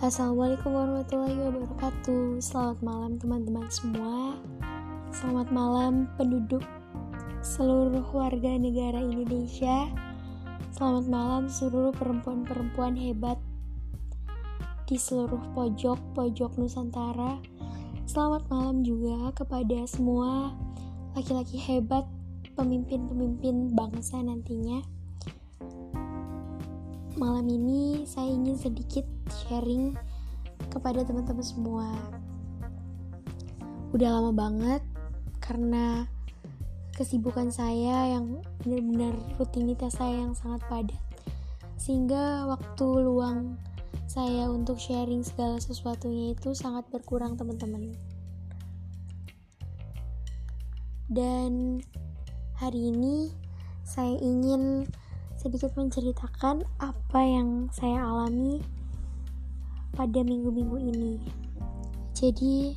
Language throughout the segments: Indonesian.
Assalamualaikum warahmatullahi wabarakatuh. Selamat malam teman-teman semua. Selamat malam penduduk seluruh warga negara Indonesia. Selamat malam seluruh perempuan-perempuan hebat Di seluruh pojok-pojok Nusantara. Selamat malam juga kepada semua laki-laki hebat Pemimpin-pemimpin bangsa nantinya Malam ini saya ingin sedikit sharing kepada teman-teman semua. Udah lama banget karena kesibukan saya yang benar-benar rutinitas saya yang sangat padat. Sehingga waktu luang saya untuk sharing segala sesuatunya itu sangat berkurang teman-teman. Dan hari ini saya ingin sedikit menceritakan apa yang saya alami pada minggu-minggu ini. Jadi,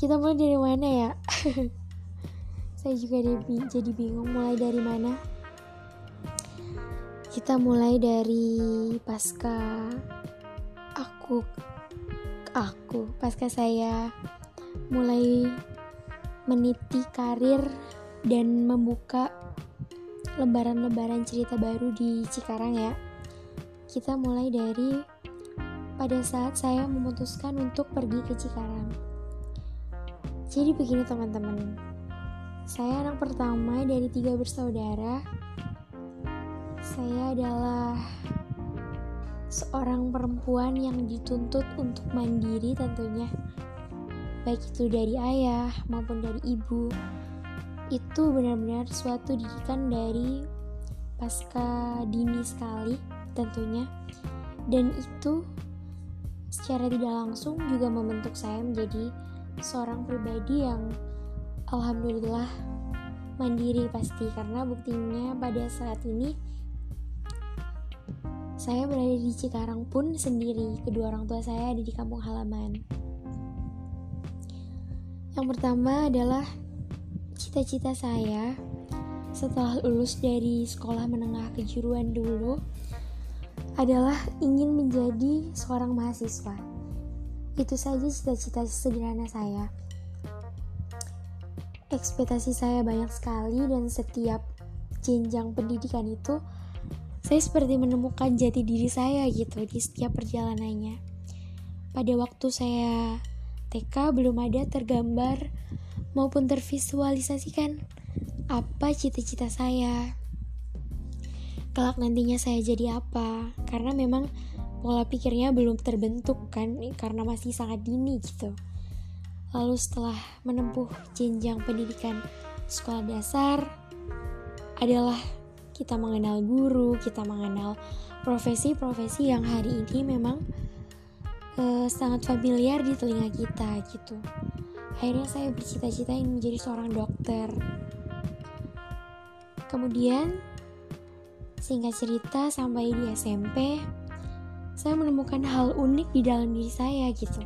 kita mulai dari mana ya? saya juga jadi bingung mulai dari mana. Kita mulai dari pasca aku aku pasca saya mulai meniti karir dan membuka lembaran-lembaran cerita baru di Cikarang ya. Kita mulai dari pada saat saya memutuskan untuk pergi ke Cikarang. Jadi begini teman-teman, saya anak pertama dari tiga bersaudara. Saya adalah seorang perempuan yang dituntut untuk mandiri tentunya, baik itu dari ayah maupun dari ibu itu benar-benar suatu didikan dari pasca dini sekali tentunya. Dan itu secara tidak langsung juga membentuk saya menjadi seorang pribadi yang alhamdulillah mandiri pasti. Karena buktinya pada saat ini saya berada di Cikarang pun sendiri. Kedua orang tua saya ada di kampung halaman. Yang pertama adalah Cita-cita saya setelah lulus dari sekolah menengah kejuruan dulu adalah ingin menjadi seorang mahasiswa. Itu saja cita-cita sederhana saya. Ekspektasi saya banyak sekali dan setiap jenjang pendidikan itu saya seperti menemukan jati diri saya gitu di setiap perjalanannya. Pada waktu saya TK belum ada tergambar maupun tervisualisasikan apa cita-cita saya. Kelak nantinya saya jadi apa? Karena memang pola pikirnya belum terbentuk kan karena masih sangat dini gitu. Lalu setelah menempuh jenjang pendidikan sekolah dasar adalah kita mengenal guru, kita mengenal profesi-profesi yang hari ini memang uh, sangat familiar di telinga kita gitu akhirnya saya bercita-cita ingin menjadi seorang dokter. Kemudian singkat cerita sampai di SMP saya menemukan hal unik di dalam diri saya gitu.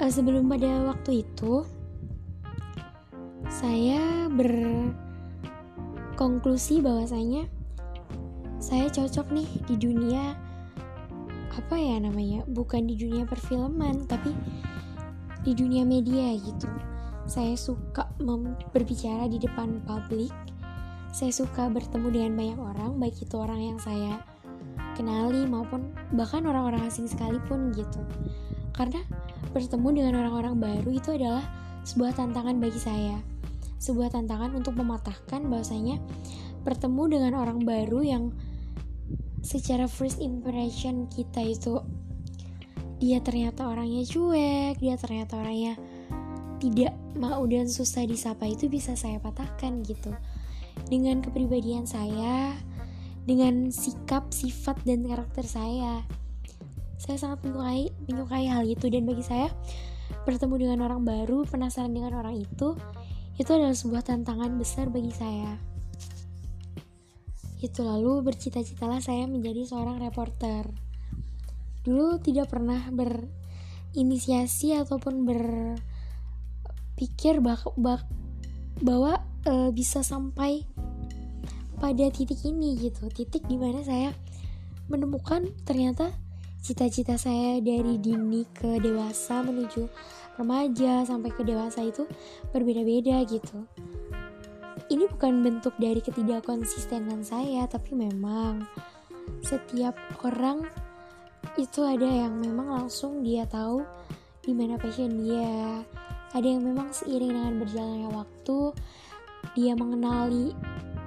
Uh, sebelum pada waktu itu saya berkonklusi bahwasanya saya cocok nih di dunia apa ya namanya bukan di dunia perfilman tapi di dunia media gitu. Saya suka berbicara di depan publik. Saya suka bertemu dengan banyak orang baik itu orang yang saya kenali maupun bahkan orang-orang asing sekalipun gitu. Karena bertemu dengan orang-orang baru itu adalah sebuah tantangan bagi saya. Sebuah tantangan untuk mematahkan bahwasanya bertemu dengan orang baru yang secara first impression kita itu dia ternyata orangnya cuek, dia ternyata orangnya tidak mau dan susah disapa itu bisa saya patahkan gitu. Dengan kepribadian saya, dengan sikap, sifat dan karakter saya. Saya sangat menyukai menyukai hal itu dan bagi saya bertemu dengan orang baru, penasaran dengan orang itu, itu adalah sebuah tantangan besar bagi saya. Itu lalu bercita-citalah saya menjadi seorang reporter. Dulu tidak pernah berinisiasi ataupun berpikir bak bak bahwa e, bisa sampai pada titik ini gitu. Titik di mana saya menemukan ternyata cita-cita saya dari dini ke dewasa menuju remaja sampai ke dewasa itu berbeda-beda gitu. Ini bukan bentuk dari ketidakkonsistenan saya, tapi memang setiap orang itu ada yang memang langsung dia tahu di mana passion dia. Ada yang memang seiring dengan berjalannya waktu dia mengenali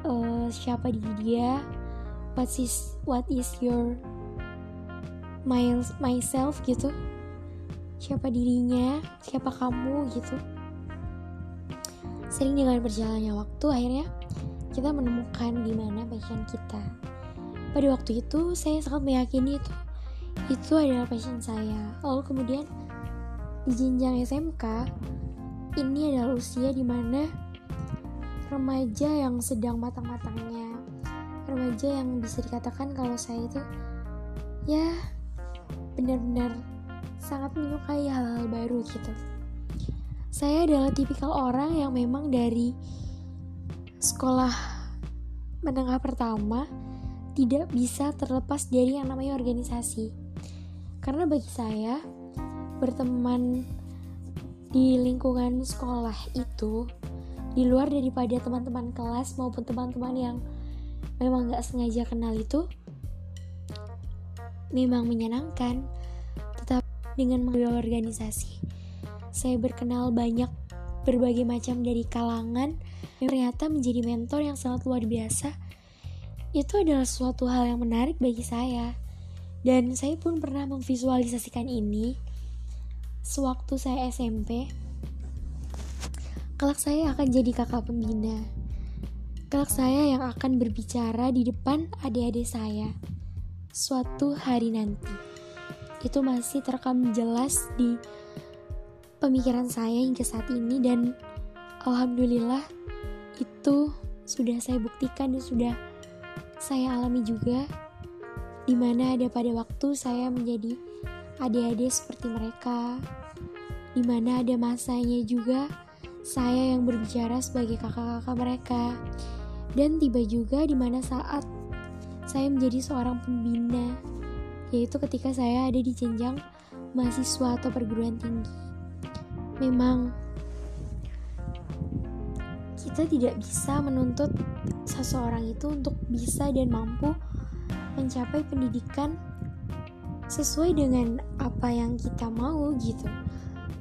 uh, siapa diri dia, what is what is your my, myself gitu. Siapa dirinya siapa kamu gitu. Sering dengan berjalannya waktu akhirnya kita menemukan di mana passion kita. Pada waktu itu saya sangat meyakini itu itu adalah passion saya lalu kemudian di jenjang SMK ini adalah usia di mana remaja yang sedang matang-matangnya remaja yang bisa dikatakan kalau saya itu ya benar-benar sangat menyukai hal-hal baru gitu. Saya adalah tipikal orang yang memang dari sekolah menengah pertama tidak bisa terlepas dari yang namanya organisasi. Karena bagi saya berteman di lingkungan sekolah itu di luar daripada teman-teman kelas maupun teman-teman yang memang gak sengaja kenal itu memang menyenangkan, tetap dengan mengelola organisasi. Saya berkenal banyak berbagai macam dari kalangan yang ternyata menjadi mentor yang sangat luar biasa. Itu adalah suatu hal yang menarik bagi saya. Dan saya pun pernah memvisualisasikan ini sewaktu saya SMP. Kelak saya akan jadi kakak pembina. Kelak saya yang akan berbicara di depan adik-adik saya suatu hari nanti. Itu masih terekam jelas di pemikiran saya hingga saat ini dan alhamdulillah itu sudah saya buktikan dan sudah saya alami juga di mana ada pada waktu saya menjadi adik-adik seperti mereka di mana ada masanya juga saya yang berbicara sebagai kakak-kakak mereka dan tiba juga di mana saat saya menjadi seorang pembina, yaitu ketika saya ada di jenjang mahasiswa atau perguruan tinggi. Memang kita tidak bisa menuntut seseorang itu untuk bisa dan mampu mencapai pendidikan sesuai dengan apa yang kita mau gitu.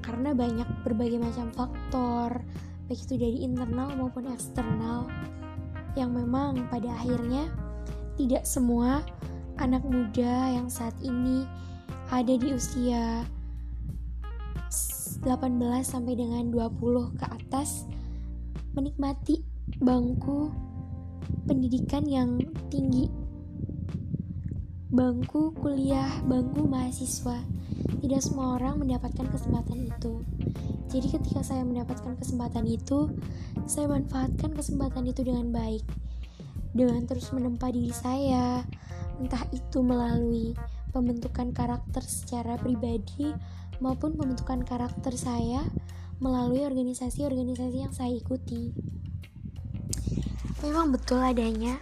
Karena banyak berbagai macam faktor, baik itu dari internal maupun eksternal yang memang pada akhirnya tidak semua anak muda yang saat ini ada di usia 18 sampai dengan 20 ke atas menikmati bangku pendidikan yang tinggi bangku kuliah, bangku mahasiswa. Tidak semua orang mendapatkan kesempatan itu. Jadi ketika saya mendapatkan kesempatan itu, saya manfaatkan kesempatan itu dengan baik dengan terus menempa diri saya, entah itu melalui pembentukan karakter secara pribadi maupun pembentukan karakter saya melalui organisasi-organisasi yang saya ikuti. Memang betul adanya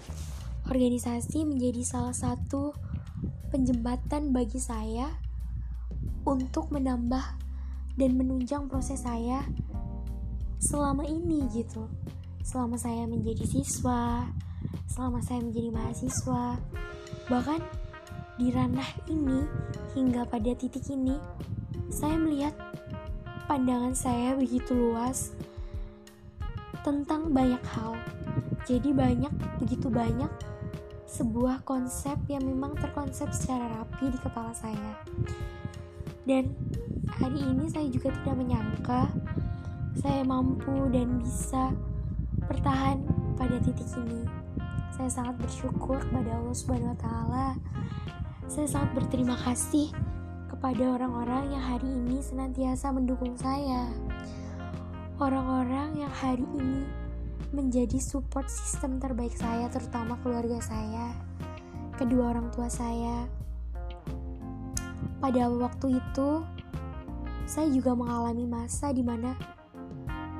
organisasi menjadi salah satu penjembatan bagi saya untuk menambah dan menunjang proses saya selama ini gitu. Selama saya menjadi siswa, selama saya menjadi mahasiswa. Bahkan di ranah ini hingga pada titik ini, saya melihat pandangan saya begitu luas tentang banyak hal. Jadi banyak, begitu banyak sebuah konsep yang memang terkonsep secara rapi di kepala saya. Dan hari ini saya juga tidak menyangka saya mampu dan bisa bertahan pada titik ini. Saya sangat bersyukur kepada Allah Subhanahu wa taala. Saya sangat berterima kasih kepada orang-orang yang hari ini senantiasa mendukung saya. Orang-orang yang hari ini menjadi support sistem terbaik saya, terutama keluarga saya, kedua orang tua saya. Pada waktu itu, saya juga mengalami masa di mana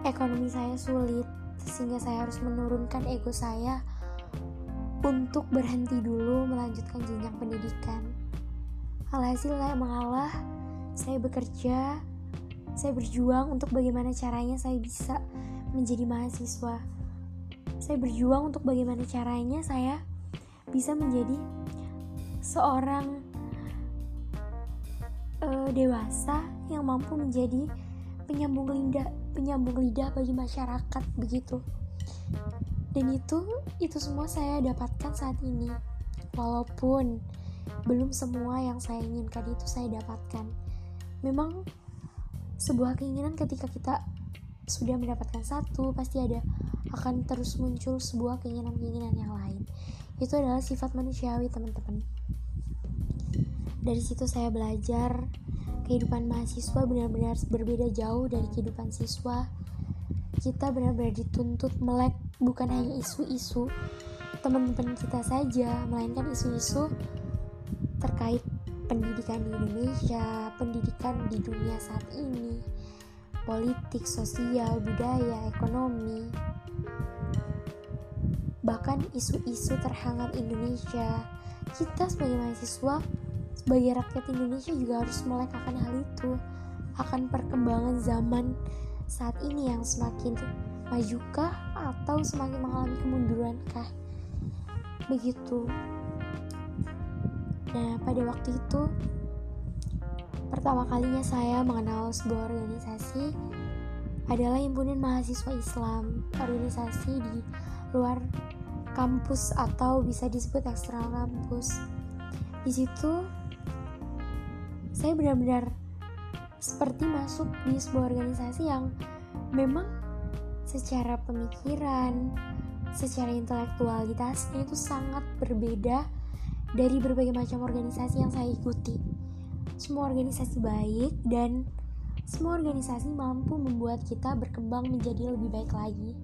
ekonomi saya sulit, sehingga saya harus menurunkan ego saya untuk berhenti dulu melanjutkan jenjang pendidikan. Alhasil saya mengalah, saya bekerja, saya berjuang untuk bagaimana caranya saya bisa menjadi mahasiswa. Saya berjuang untuk bagaimana caranya saya bisa menjadi seorang uh, dewasa yang mampu menjadi penyambung lidah penyambung lidah bagi masyarakat begitu. Dan itu itu semua saya dapatkan saat ini. Walaupun belum semua yang saya inginkan itu saya dapatkan. Memang sebuah keinginan ketika kita sudah mendapatkan satu pasti ada akan terus muncul sebuah keinginan-keinginan yang lain. Itu adalah sifat manusiawi teman-teman. Dari situ saya belajar kehidupan mahasiswa benar-benar berbeda jauh dari kehidupan siswa. Kita benar-benar dituntut melek bukan hanya isu-isu teman-teman kita saja melainkan isu-isu terkait pendidikan di Indonesia pendidikan di dunia saat ini politik, sosial, budaya, ekonomi bahkan isu-isu terhangat Indonesia. Kita sebagai mahasiswa sebagai rakyat Indonesia juga harus melek akan hal itu. Akan perkembangan zaman saat ini yang semakin majukah atau semakin mengalami kemunduran kah? Begitu. Nah pada waktu itu pertama kalinya saya mengenal sebuah organisasi adalah himpunan mahasiswa Islam organisasi di luar kampus atau bisa disebut eksternal kampus di situ saya benar-benar seperti masuk di sebuah organisasi yang memang secara pemikiran, secara intelektualitasnya itu sangat berbeda dari berbagai macam organisasi yang saya ikuti. Semua organisasi baik dan semua organisasi mampu membuat kita berkembang menjadi lebih baik lagi.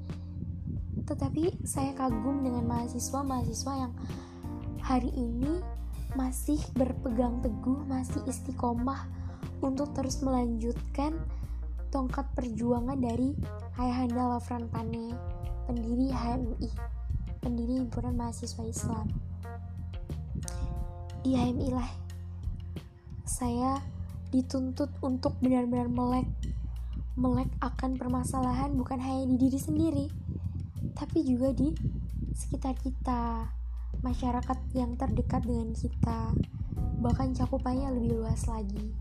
Tetapi saya kagum dengan mahasiswa-mahasiswa yang hari ini masih berpegang teguh, masih istiqomah untuk terus melanjutkan tongkat perjuangan dari Ayahanda Lafran Pane, pendiri HMI, pendiri Himpunan Mahasiswa Islam. Di HMI lah, saya dituntut untuk benar-benar melek, melek akan permasalahan bukan hanya di diri sendiri, tapi juga di sekitar kita, masyarakat yang terdekat dengan kita bahkan cakupannya lebih luas lagi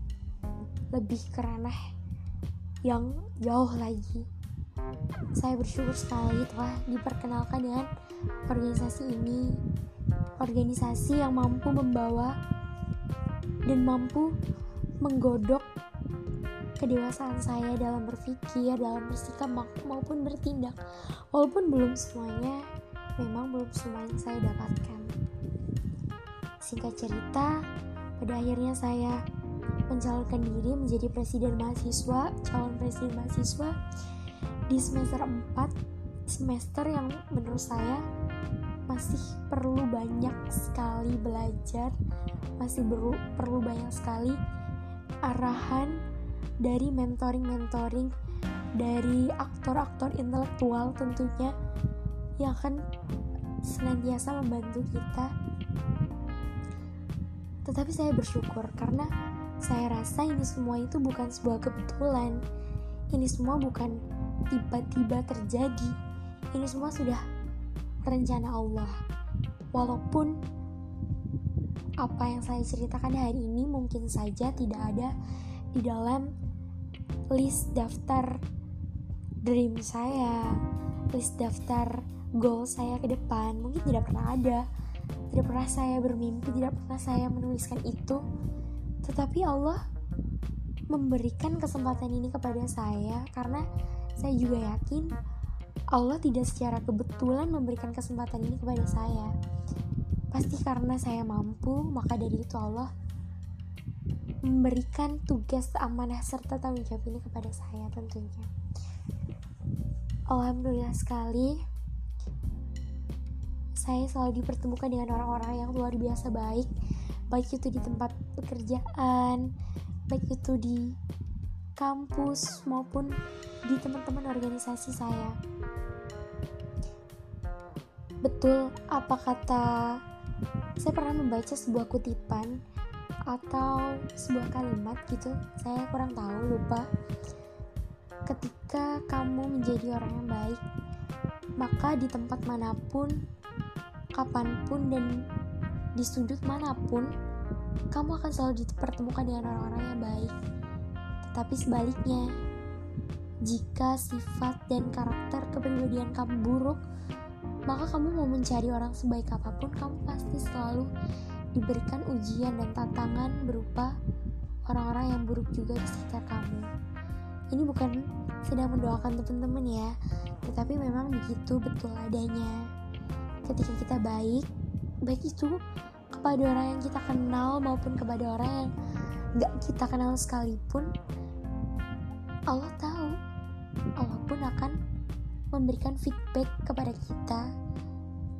lebih kerana yang jauh lagi. Saya bersyukur sekali telah diperkenalkan dengan organisasi ini organisasi yang mampu membawa dan mampu menggodok kedewasaan saya dalam berpikir, dalam bersikap maupun bertindak. Walaupun belum semuanya memang belum semuanya saya dapatkan. Singkat cerita, pada akhirnya saya mencalonkan diri menjadi presiden mahasiswa, calon presiden mahasiswa di semester 4, semester yang menurut saya masih perlu banyak sekali belajar, masih perlu, perlu banyak sekali arahan dari mentoring-mentoring dari aktor-aktor intelektual tentunya yang akan senantiasa membantu kita. Tetapi saya bersyukur karena saya rasa ini semua itu bukan sebuah kebetulan. Ini semua bukan tiba-tiba terjadi. Ini semua sudah rencana Allah. Walaupun apa yang saya ceritakan hari ini mungkin saja tidak ada di dalam list daftar dream saya list daftar goal saya ke depan. Mungkin tidak pernah ada tidak pernah saya bermimpi tidak pernah saya menuliskan itu. Tetapi Allah memberikan kesempatan ini kepada saya karena saya juga yakin Allah tidak secara kebetulan memberikan kesempatan ini kepada saya pasti karena saya mampu maka dari itu Allah memberikan tugas amanah serta tanggung jawab ini kepada saya tentunya. Alhamdulillah sekali saya selalu dipertemukan dengan orang-orang yang luar biasa baik. Baik itu di tempat pekerjaan baik itu di kampus maupun di teman-teman organisasi saya. Betul apa kata saya pernah membaca sebuah kutipan atau sebuah kalimat gitu. Saya kurang tahu lupa. Ketika kamu menjadi orang yang baik maka di tempat mana pun kapan pun dan di sudut mana pun kamu akan selalu dipertemukan dengan orang-orang yang baik. Tetapi sebaliknya jika sifat dan karakter kepribadian kamu buruk maka kamu mau mencari orang sebaik apa pun kamu pasti selalu diberikan ujian dan tantangan berupa orang-orang yang buruk juga di sekitar kamu. Ini bukan sedang mendoakan teman-teman ya tetapi memang begitu betul adanya. Ketika kita baik baik itu kepada orang yang kita kenal maupun kepada orang yang gak kita kenal sekalipun Allah tahu. Allah pun akan memberikan feedback kepada kita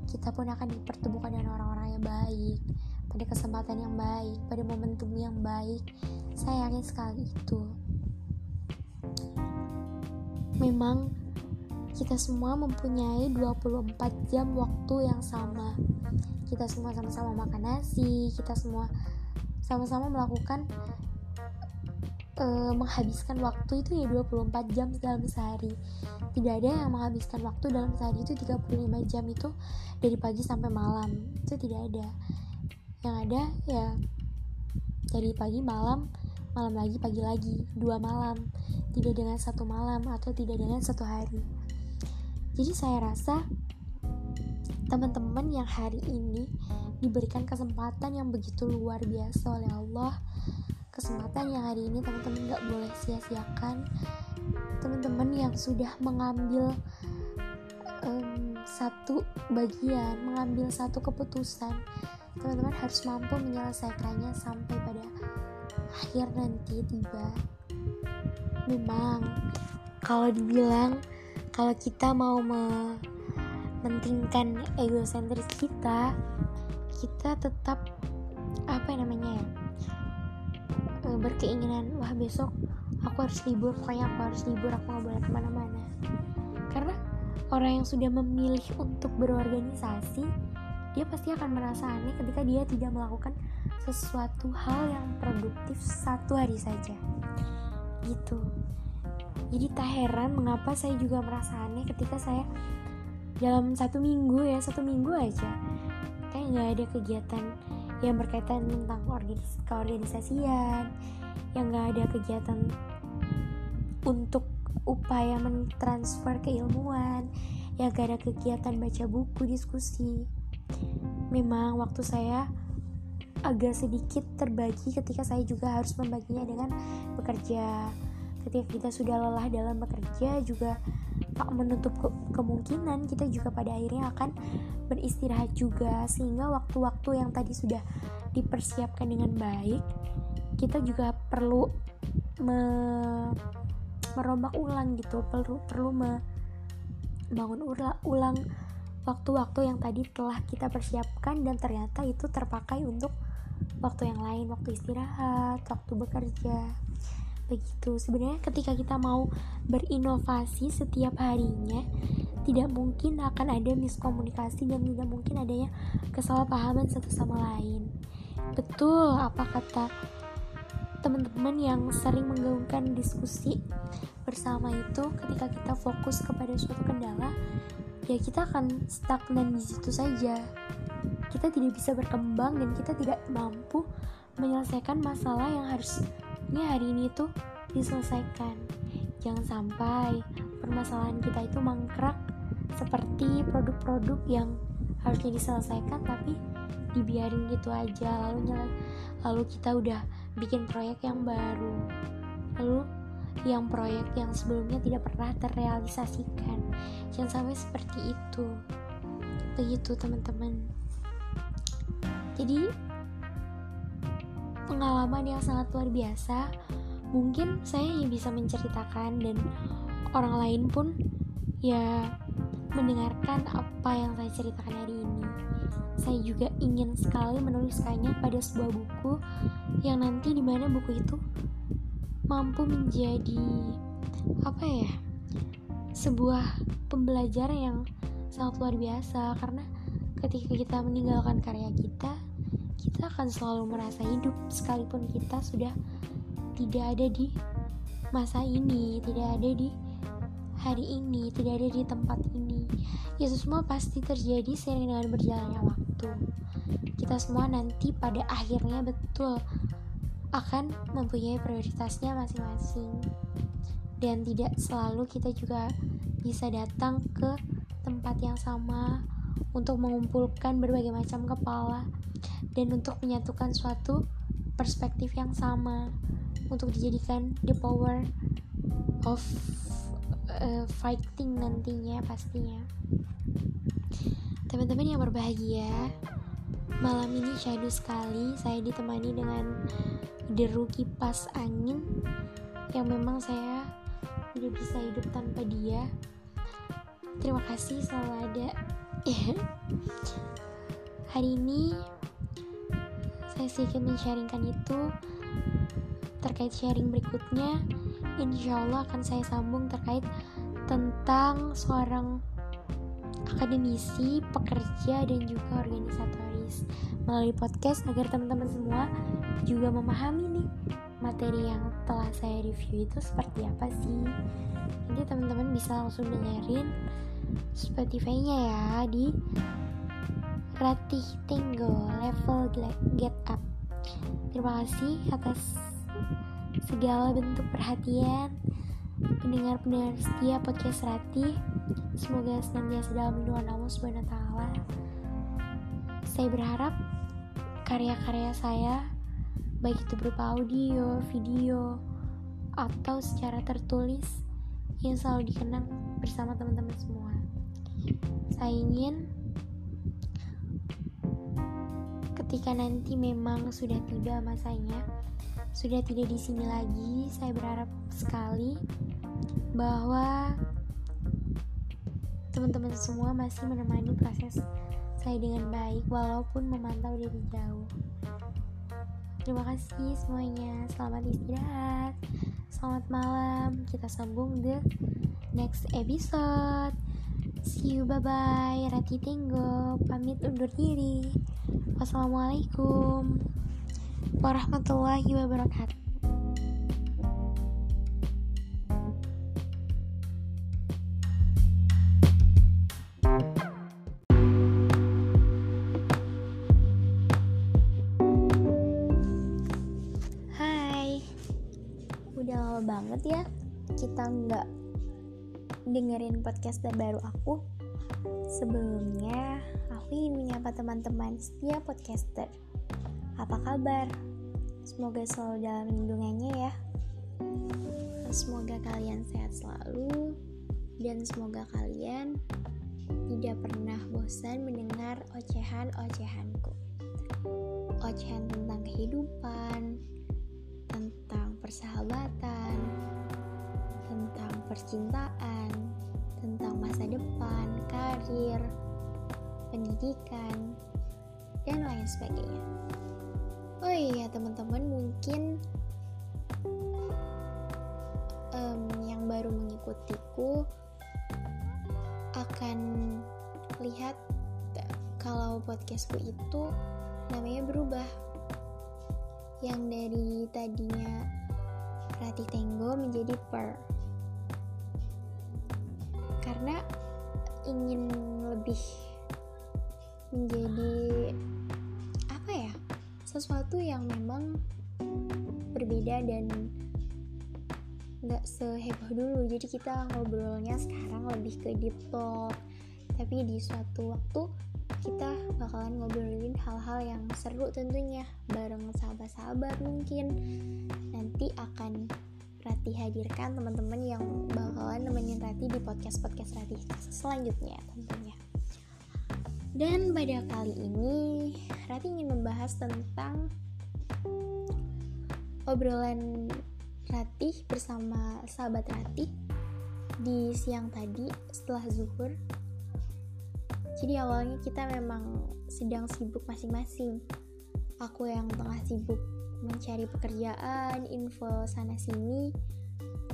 kita pun akan dipertemukan dengan orang-orang yang baik pada kesempatan yang baik pada momentum yang baik. Saya yakin sekali itu. Memang kita semua mempunyai 24 jam waktu yang sama. Kita semua sama-sama makan nasi kita semua sama-sama melakukan uh, menghabiskan waktu itu ya 24 jam dalam sehari. Tidak ada yang menghabiskan waktu dalam sehari itu 35 jam itu dari pagi sampai malam. Itu tidak ada. Yang ada ya dari pagi malam malam lagi pagi lagi. Dua malam. Tidak dengan satu malam atau tidak dengan satu hari. Jadi saya rasa teman-teman yang hari ini diberikan kesempatan yang begitu luar biasa oleh Allah kesempatan yang hari ini teman-teman gak boleh sia-siakan. Teman-teman yang sudah mengambil um, satu bagian mengambil satu keputusan teman-teman harus mampu menyelesaikannya sampai pada akhir nanti tiba. Memang kalau dibilang kalau kita mau mementingkan egosentris kita kita tetap apa namanya ya berkeinginan wah besok aku harus libur pokoknya aku harus libur aku nggak boleh ke mana-mana. Karena orang yang sudah memilih untuk berorganisasi dia pasti akan merasa aneh ketika dia tidak melakukan sesuatu hal yang produktif satu hari saja. Gitu. Jadi tak heran mengapa saya juga merasa aneh ketika saya dalam satu minggu ya satu minggu aja kayak nggak ada kegiatan yang berkaitan tentang organis keorganisasian yang gak ada kegiatan untuk upaya mentransfer keilmuan yang gak ada kegiatan baca buku diskusi. Memang waktu saya agak sedikit terbagi ketika saya juga harus membaginya dengan bekerja ketika kita sudah lelah dalam bekerja juga tak menutup ke kemungkinan kita juga pada akhirnya akan beristirahat juga. Sehingga waktu-waktu yang tadi sudah dipersiapkan dengan baik kita juga perlu me merombak ulang gitu. Perlu perlu membangun ulang waktu-waktu yang tadi telah kita persiapkan dan ternyata itu terpakai untuk waktu yang lain waktu istirahat waktu bekerja begitu. Sebenarnya ketika kita mau berinovasi setiap harinya tidak mungkin akan ada miskomunikasi dan tidak mungkin adanya kesalahpahaman satu sama lain. Betul apa kata teman-teman yang sering menggaungkan diskusi bersama itu ketika kita fokus kepada suatu kendala ya kita akan stagnan di situ saja. Kita tidak bisa berkembang dan kita tidak mampu menyelesaikan masalah yang harus ini hari ini tuh diselesaikan. Jangan sampai permasalahan kita itu mangkrak seperti produk-produk yang harusnya diselesaikan tapi dibiarin gitu aja. Lalu lalu kita udah bikin proyek yang baru. Lalu yang proyek yang sebelumnya tidak pernah terrealisasikan. Jangan sampai seperti itu. Begitu teman-teman. Jadi pengalaman yang sangat luar biasa. Mungkin saya yang bisa menceritakan dan orang lain pun ya mendengarkan apa yang saya ceritakan hari ini. Saya juga ingin sekali menuliskannya pada sebuah buku yang nanti di mana buku itu mampu menjadi apa ya sebuah pembelajaran yang sangat luar biasa. Karena ketika kita meninggalkan karya kita kita akan selalu merasa hidup sekalipun kita sudah tidak ada di masa ini tidak ada di hari ini tidak ada di tempat ini. Itu semua pasti terjadi seiring dengan berjalannya waktu. Kita semua nanti pada akhirnya betul akan mempunyai prioritasnya masing-masing. Dan tidak selalu kita juga bisa datang ke tempat yang sama untuk mengumpulkan berbagai macam kepala dan untuk menyatukan suatu perspektif yang sama untuk dijadikan the power of uh, fighting nantinya pastinya. Teman-teman yang berbahagia malam ini syahdu sekali saya ditemani dengan deru kipas angin yang memang saya tidak bisa hidup tanpa dia. Terima kasih selalu ada hari ini saya sedikit men-sharingkan itu terkait sharing berikutnya. Insya Allah akan saya sambung terkait tentang seorang akademisi, pekerja, dan juga organisatoris. Melalui podcast agar teman-teman semua juga memahami nih materi yang telah saya review itu seperti apa sih. Nanti teman-teman bisa langsung dengerin Spotify-nya ya di Ratih Tenggo level get up. Terima kasih atas segala bentuk perhatian pendengar-pendengar setia podcast Ratih. Semoga senantiasa dalam lindungan Allah Subhanahu Taala. Saya berharap karya-karya saya baik itu berupa audio, video, atau secara tertulis yang selalu dikenang bersama teman-teman semua. Saya ingin ketika nanti memang sudah tiba masanya, sudah tidak di sini lagi, saya berharap sekali bahwa teman-teman semua masih menemani proses saya dengan baik walaupun memantau dari jauh. Terima kasih semuanya. Selamat istirahat. Selamat malam. Kita sambung the next episode. See you bye bye. Rati Tenggo pamit undur diri. Wassalamualaikum warahmatullahi wabarakatuh. banget ya kita nggak dengerin podcast terbaru aku. Sebelumnya aku ingin menyapa teman-teman setiap podcaster. Apa kabar? Semoga selalu dalam lindungannya ya. Semoga kalian sehat selalu dan semoga kalian tidak pernah bosan mendengar ocehan-ocehanku. Ocehan tentang kehidupan tentang persahabatan, percintaan, tentang masa depan, karir, pendidikan, dan lain sebagainya. Oh iya, teman-teman, mungkin um, yang baru mengikutiku akan lihat kalau podcastku itu namanya berubah yang dari tadinya Rati Tenggo menjadi Per karena ingin lebih menjadi apa ya sesuatu yang memang berbeda dan nggak seheboh dulu. Jadi kita ngobrolnya sekarang lebih ke deep talk. Tapi di suatu waktu kita bakalan ngobrolin hal-hal yang seru tentunya bareng sahabat-sahabat mungkin. Nanti akan Rati hadirkan teman-teman yang bakalan nemenin Rati di podcast-podcast Rati selanjutnya tentunya dan pada kali ini Rati ingin membahas tentang obrolan Ratih bersama sahabat Ratih di siang tadi setelah zuhur jadi awalnya kita memang sedang sibuk masing-masing. Aku yang tengah sibuk mencari pekerjaan, info sana sini,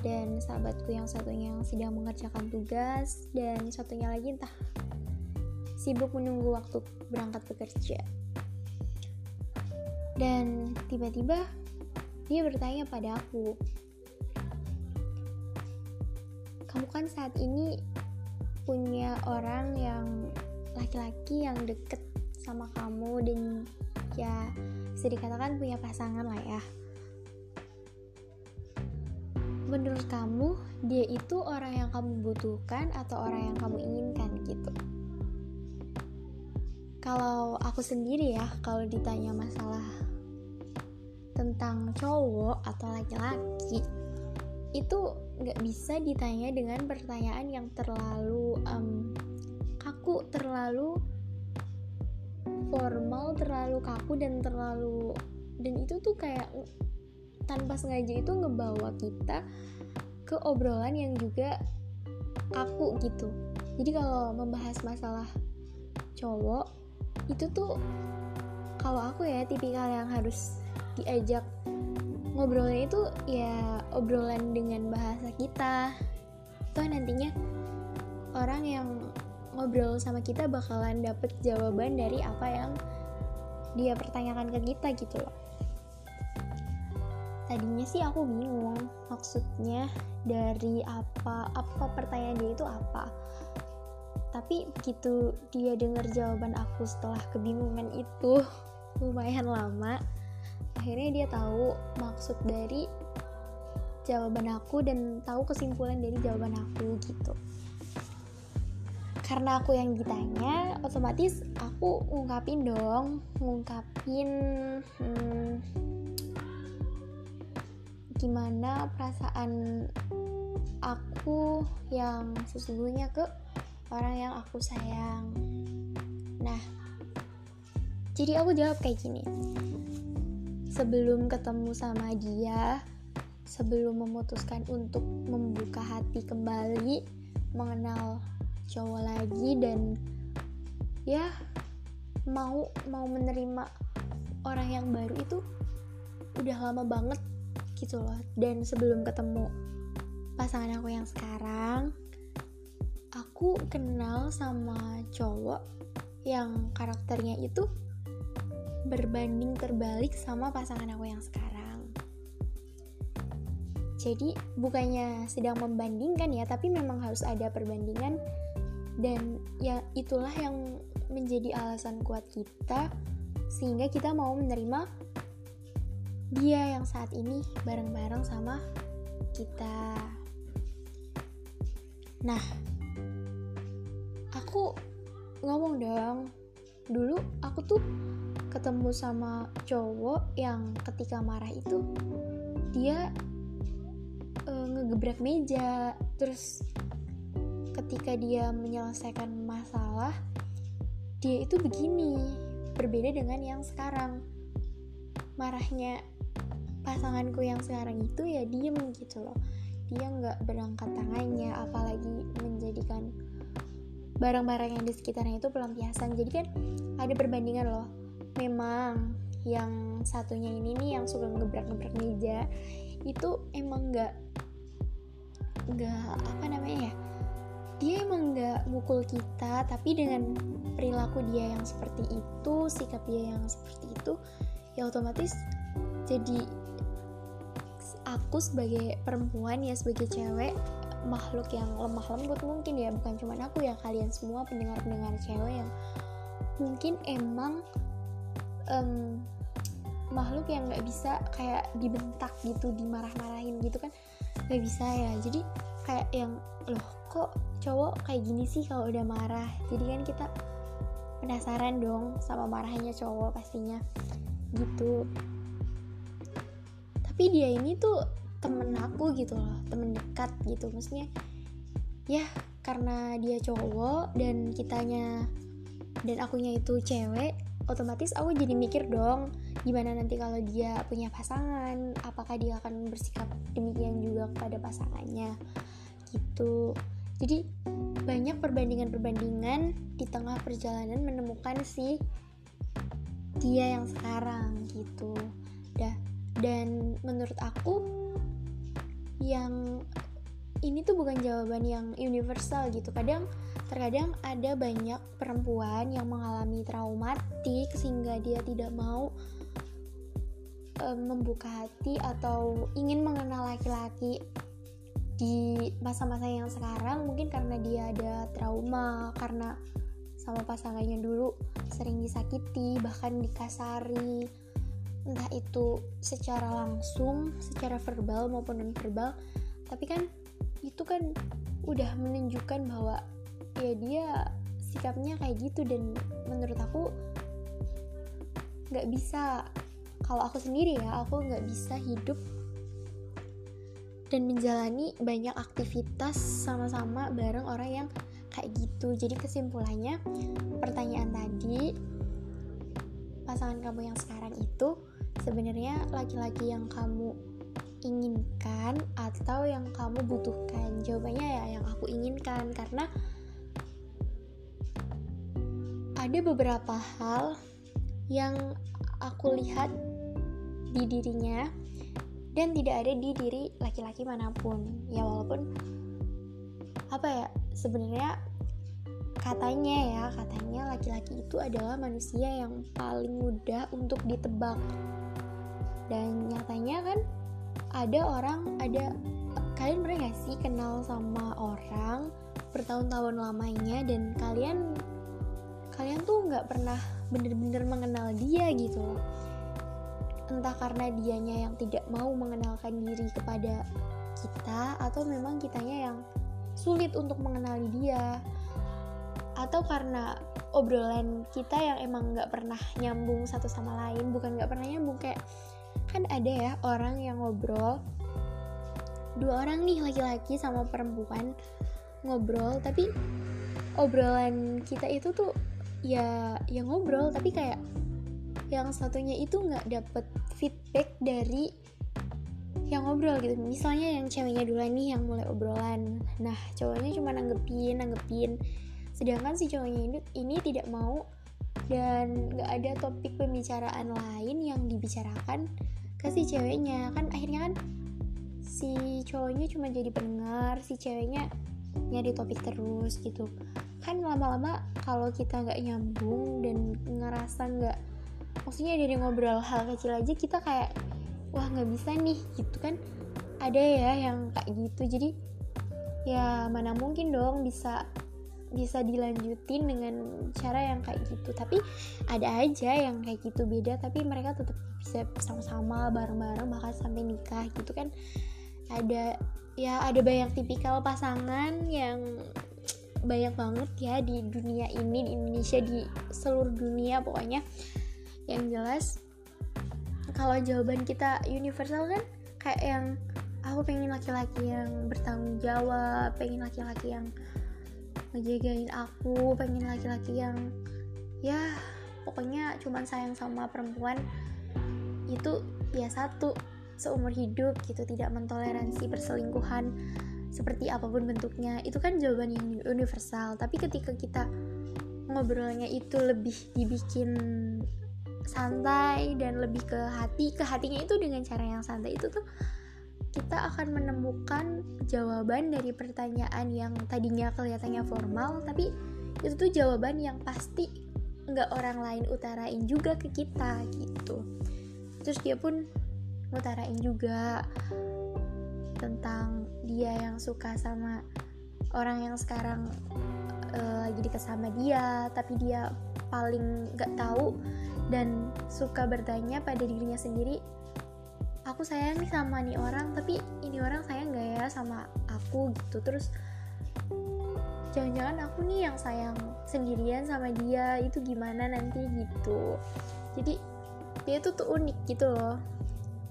dan sahabatku yang satunya yang sedang mengerjakan tugas, dan satunya lagi entah sibuk menunggu waktu berangkat bekerja. Dan tiba-tiba dia bertanya pada aku, "Kamu kan saat ini punya orang yang laki-laki yang deket sama kamu dan ya bisa dikatakan punya pasangan lah ya." menurut kamu dia itu orang yang kamu butuhkan atau orang yang kamu inginkan gitu kalau aku sendiri ya kalau ditanya masalah tentang cowok atau laki-laki itu nggak bisa ditanya dengan pertanyaan yang terlalu um, kaku terlalu formal terlalu kaku dan terlalu dan itu tuh kayak tanpa sengaja itu ngebawa kita ke obrolan yang juga aku gitu. Jadi kalau membahas masalah cowok itu tuh kalau aku ya tipikal yang harus diajak ngobrolnya itu ya obrolan dengan bahasa kita. Toh nantinya orang yang ngobrol sama kita bakalan dapet jawaban dari apa yang dia pertanyakan ke kita gitu loh. Tadinya sih aku bingung maksudnya dari apa apa pertanyaan dia itu apa. Tapi begitu dia dengar jawaban aku setelah kebingungan itu lumayan lama akhirnya dia tahu maksud dari jawaban aku dan tahu kesimpulan dari jawaban aku gitu karena aku yang ditanya otomatis aku ngungkapin dong ngungkapin hmm, gimana perasaan aku yang sesungguhnya ke orang yang aku sayang. Nah, jadi aku jawab kayak gini. Sebelum ketemu sama dia, sebelum memutuskan untuk membuka hati kembali, mengenal cowok lagi dan ya mau mau menerima orang yang baru itu udah lama banget gitu loh. Dan sebelum ketemu pasangan aku yang sekarang aku kenal sama cowok yang karakternya itu berbanding terbalik sama pasangan aku yang sekarang. Jadi bukannya sedang membandingkan ya tapi memang harus ada perbandingan dan ya itulah yang menjadi alasan kuat kita sehingga kita mau menerima dia yang saat ini bareng-bareng sama kita. Nah, aku ngomong dong, dulu aku tuh ketemu sama cowok yang ketika marah itu dia uh, ngegebrak meja, terus ketika dia menyelesaikan masalah, dia itu begini, berbeda dengan yang sekarang. Marahnya pasanganku yang sekarang itu ya diem gitu loh. Dia nggak berangkat tangannya apalagi menjadikan barang-barang yang di sekitarnya itu pelampiasan. Jadi kan ada perbandingan loh. Memang yang satunya ini nih yang suka ngebrak-ngebrak meja itu emang nggak nggak apa namanya ya dia emang nggak mukul kita tapi dengan perilaku dia yang seperti itu sikap dia yang seperti itu ya otomatis jadi aku sebagai perempuan ya sebagai cewek makhluk yang lemah lembut mungkin ya. Bukan cuma aku ya kalian semua pendengar-pendengar cewek yang mungkin emang um, makhluk yang nggak bisa kayak dibentak gitu dimarah-marahin gitu kan nggak bisa ya. Jadi kayak yang loh kok cowok kayak gini sih kalau udah marah? Jadi kan kita penasaran dong sama marahnya cowok pastinya. Gitu. Tapi dia ini tuh temen aku gitu loh temen dekat gitu. Maksudnya ya karena dia cowok dan kitanya dan akunya itu cewek otomatis aku jadi mikir dong gimana nanti kalau dia punya pasangan apakah dia akan bersikap demikian juga kepada pasangannya? Gitu jadi banyak perbandingan-perbandingan di tengah perjalanan menemukan si dia yang sekarang gitu. Dah dan menurut aku yang ini tuh bukan jawaban yang universal gitu. Kadang terkadang ada banyak perempuan yang mengalami traumatik sehingga dia tidak mau um, membuka hati atau ingin mengenal laki-laki di masa-masa yang sekarang mungkin karena dia ada trauma karena sama pasangannya dulu sering disakiti bahkan dikasari. Entah itu secara langsung secara verbal maupun non verbal tapi kan itu kan udah menunjukkan bahwa ya dia sikapnya kayak gitu dan menurut aku nggak bisa. Kalau aku sendiri ya aku nggak bisa hidup dan menjalani banyak aktivitas sama-sama bareng orang yang kayak gitu. Jadi kesimpulannya pertanyaan tadi pasangan kamu yang sekarang itu sebenarnya laki-laki yang kamu inginkan atau yang kamu butuhkan? Jawabannya ya yang aku inginkan. Karena ada beberapa hal yang aku lihat di dirinya dan tidak ada di diri laki-laki mana pun. Ya walaupun apa ya sebenarnya katanya ya katanya laki-laki itu adalah manusia yang paling mudah untuk ditebak. Dan nyatanya kan ada orang ada kalian pernah gak sih kenal sama orang bertahun-tahun lamanya dan kalian kalian tuh nggak pernah bener-bener mengenal dia gitu loh entah karena dianya yang tidak mau mengenalkan diri kepada kita atau memang kitanya yang sulit untuk mengenali dia atau karena obrolan kita yang emang nggak pernah nyambung satu sama lain bukan nggak pernah nyambung kayak kan ada ya orang yang ngobrol dua orang nih laki-laki sama perempuan ngobrol tapi obrolan kita itu tuh ya yang ngobrol tapi kayak yang satunya itu nggak dapet feedback dari yang ngobrol gitu. Misalnya yang ceweknya duluan nih yang mulai obrolan. Nah cowoknya cuma nanggepin nanggepin. Sedangkan si cowoknya ini, ini tidak mau dan nggak ada topik pembicaraan lain yang dibicarakan ke si ceweknya. Kan akhirnya kan si cowoknya cuma jadi pendengar si ceweknya nyari topik terus gitu. Kan lama-lama kalau kita nggak nyambung dan ngerasa nggak maksudnya dari ngobrol hal kecil aja kita kayak wah nggak bisa nih gitu kan. Ada ya yang kayak gitu. Jadi ya mana mungkin dong bisa bisa dilanjutin dengan cara yang kayak gitu. Tapi ada aja yang kayak gitu beda. Tapi mereka tetap bisa sama-sama bareng-bareng bahkan sampai nikah gitu kan. Ada ya ada banyak tipikal pasangan yang banyak banget ya di dunia ini di Indonesia di seluruh dunia pokoknya yang jelas kalau jawaban kita universal kan kayak yang aku pengen laki-laki yang bertanggung jawab pengen laki-laki yang ngejagain aku pengen laki-laki yang ya pokoknya cuman sayang sama perempuan itu ya satu seumur hidup gitu tidak mentoleransi perselingkuhan seperti apa pun bentuknya. Itu kan jawaban yang universal tapi ketika kita ngobrolnya itu lebih dibikin santai dan lebih ke hati ke hatinya itu dengan cara yang santai itu tuh kita akan menemukan jawaban dari pertanyaan yang tadinya kelihatannya formal tapi itu tuh jawaban yang pasti nggak orang lain utarain juga ke kita gitu. Terus dia pun ngutarain juga tentang dia yang suka sama orang yang sekarang uh, lagi deket sama dia tapi dia paling gak tahu dan suka bertanya pada dirinya sendiri aku sayang nih sama nih orang tapi ini orang sayang gak ya sama aku? Gitu. Terus jangan-jangan aku nih yang sayang sendirian sama dia itu gimana nanti? Gitu. Jadi dia tuh tuh unik gitu loh.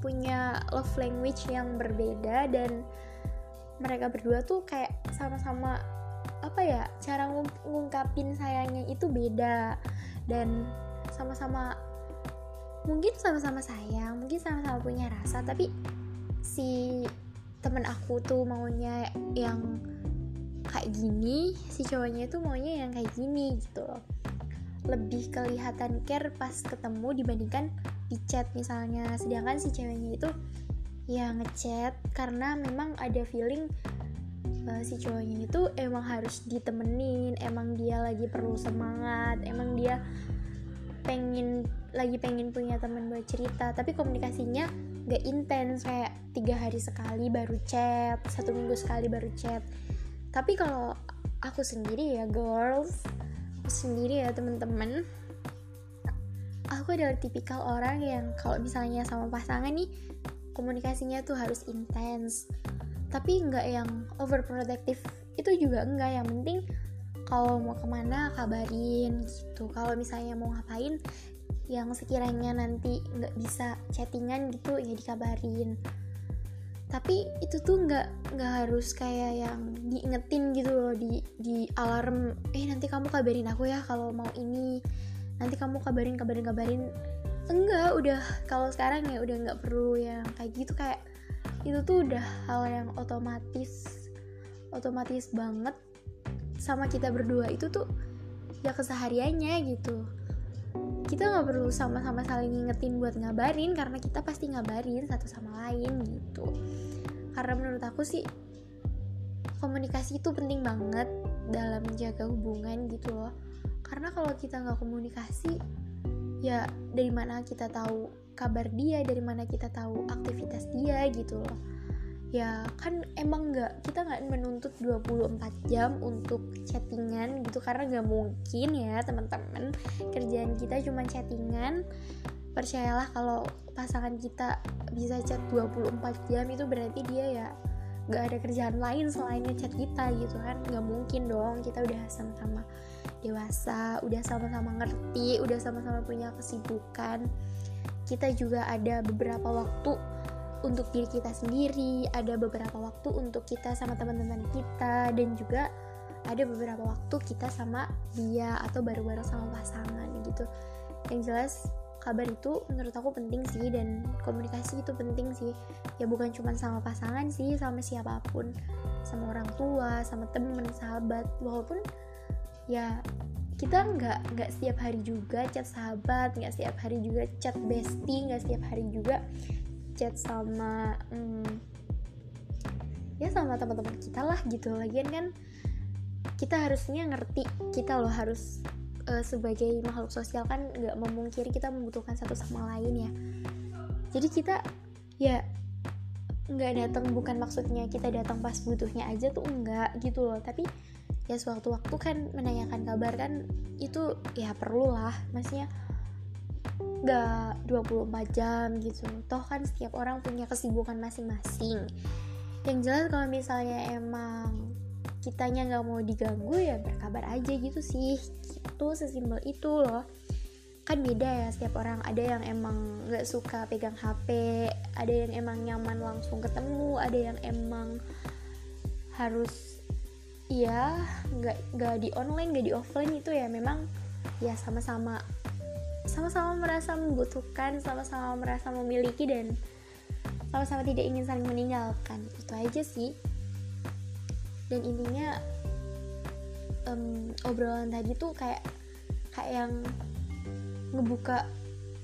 Punya love language yang berbeda dan mereka berdua tuh kayak sama-sama apa ya cara ng ngungkapin sayangnya itu beda. Dan sama-sama mungkin sama-sama sayang mungkin sama-sama punya rasa tapi si temen aku tuh maunya yang kayak gini si cowoknya tuh maunya yang kayak gini gitu loh. Lebih kelihatan care pas ketemu dibandingkan di chat misalnya. Sedangkan si ceweknya itu ya ngechat karena memang ada feeling uh, si cowoknya itu emang harus ditemenin emang dia lagi perlu semangat emang dia pengen lagi pengen punya teman buat cerita. Tapi komunikasinya gak intens kayak tiga hari sekali baru chat satu minggu sekali baru chat. Tapi kalau aku sendiri ya girls aku sendiri ya temen-temen aku adalah tipikal orang yang kalau misalnya sama pasangan nih komunikasinya tuh harus intens. Tapi nggak yang overprotective itu juga enggak yang penting kalau mau ke mana kabarin gitu. Kalau misalnya mau ngapain yang sekiranya nanti nggak bisa chattingan gitu ya dikabarin. Tapi itu tuh nggak nggak harus kayak yang diingetin gitu loh di di alarm eh nanti kamu kabarin aku ya kalau mau ini. Nanti kamu kabarin kabarin kabarin. Enggak udah kalau sekarang ya udah nggak perlu yang kayak gitu. Kayak itu tuh udah hal yang otomatis otomatis banget sama kita berdua itu tuh ya kesehariannya gitu. Kita nggak perlu sama-sama saling ngingetin buat ngabarin karena kita pasti ngabarin satu sama lain gitu. Karena menurut aku sih komunikasi itu penting banget dalam menjaga hubungan gitu loh. Karena kalau kita nggak komunikasi ya dari mana kita tahu kabar dia dari mana kita tahu aktivitas dia gitu loh ya kan emang nggak kita nggak menuntut 24 jam untuk chattingan gitu karena nggak mungkin ya teman-teman. Kerjaan kita cuma chattingan. Percayalah kalau pasangan kita bisa chat 24 jam itu berarti dia ya nggak ada kerjaan lain selain ngechat kita gitu kan. Nggak mungkin dong kita udah sama-sama dewasa udah sama-sama ngerti udah sama-sama punya kesibukan. Kita juga ada beberapa waktu untuk diri kita sendiri, ada beberapa waktu untuk kita sama teman-teman kita dan juga ada beberapa waktu kita sama dia atau baru-baru sama pasangan gitu. Yang jelas kabar itu menurut aku penting sih dan komunikasi itu penting sih. Ya bukan cuma sama pasangan sih, sama siapa pun, sama orang tua, sama temen, sahabat, walaupun ya kita nggak nggak setiap hari juga chat sahabat nggak setiap hari juga chat bestie nggak setiap hari juga chat sama hmm, ya sama teman-teman kita lah gitu. Lagian kan kita harusnya ngerti kita loh harus uh, sebagai makhluk sosial kan nggak memungkiri kita membutuhkan satu sama lain ya. Jadi kita ya nggak datang bukan maksudnya kita datang pas butuhnya aja tuh enggak gitu loh. Tapi ya sewaktu-waktu kan menanyakan kabar kan itu ya perlu lah maksudnya gak 24 jam gitu. Toh kan setiap orang punya kesibukan masing-masing. Yang jelas kalau misalnya emang kitanya nggak mau diganggu ya berkabar aja gitu sih. Itu sesimpel itu loh. Kan beda ya setiap orang ada yang emang nggak suka pegang HP ada yang emang nyaman langsung ketemu ada yang emang harus iya nggak nggak di online nggak di offline itu ya. Memang ya sama-sama sama-sama merasa membutuhkan sama-sama merasa memiliki dan sama-sama tidak ingin saling meninggalkan. Itu aja sih. Dan intinya um, obrolan tadi tuh kayak kayak yang ngebuka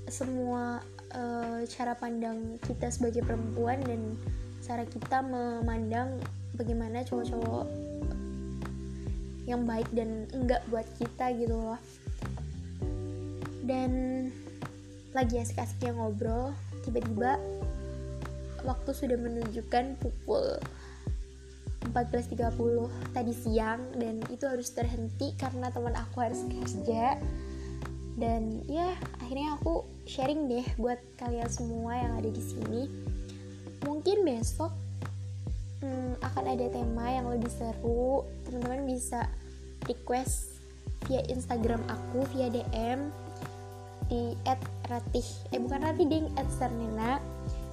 semua uh, cara pandang kita sebagai perempuan dan cara kita memandang bagaimana cowok-cowok yang baik dan enggak buat kita gitu loh dan lagi asik-asiknya ngobrol tiba-tiba waktu sudah menunjukkan pukul 14.30 tadi siang dan itu harus terhenti karena teman aku harus kerja. Dan ya akhirnya aku sharing deh buat kalian semua yang ada di sini. Mungkin besok hmm, akan ada tema yang lebih seru. Teman-teman bisa request via Instagram aku via DM di @ratih. Eh bukan ratih ding @sernena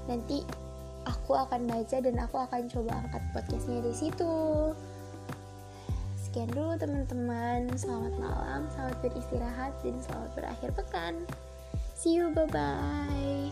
nanti aku akan baca dan aku akan coba angkat podcastnya di situ. Sekian dulu teman-teman. Selamat malam selamat beristirahat dan selamat berakhir pekan. See you bye bye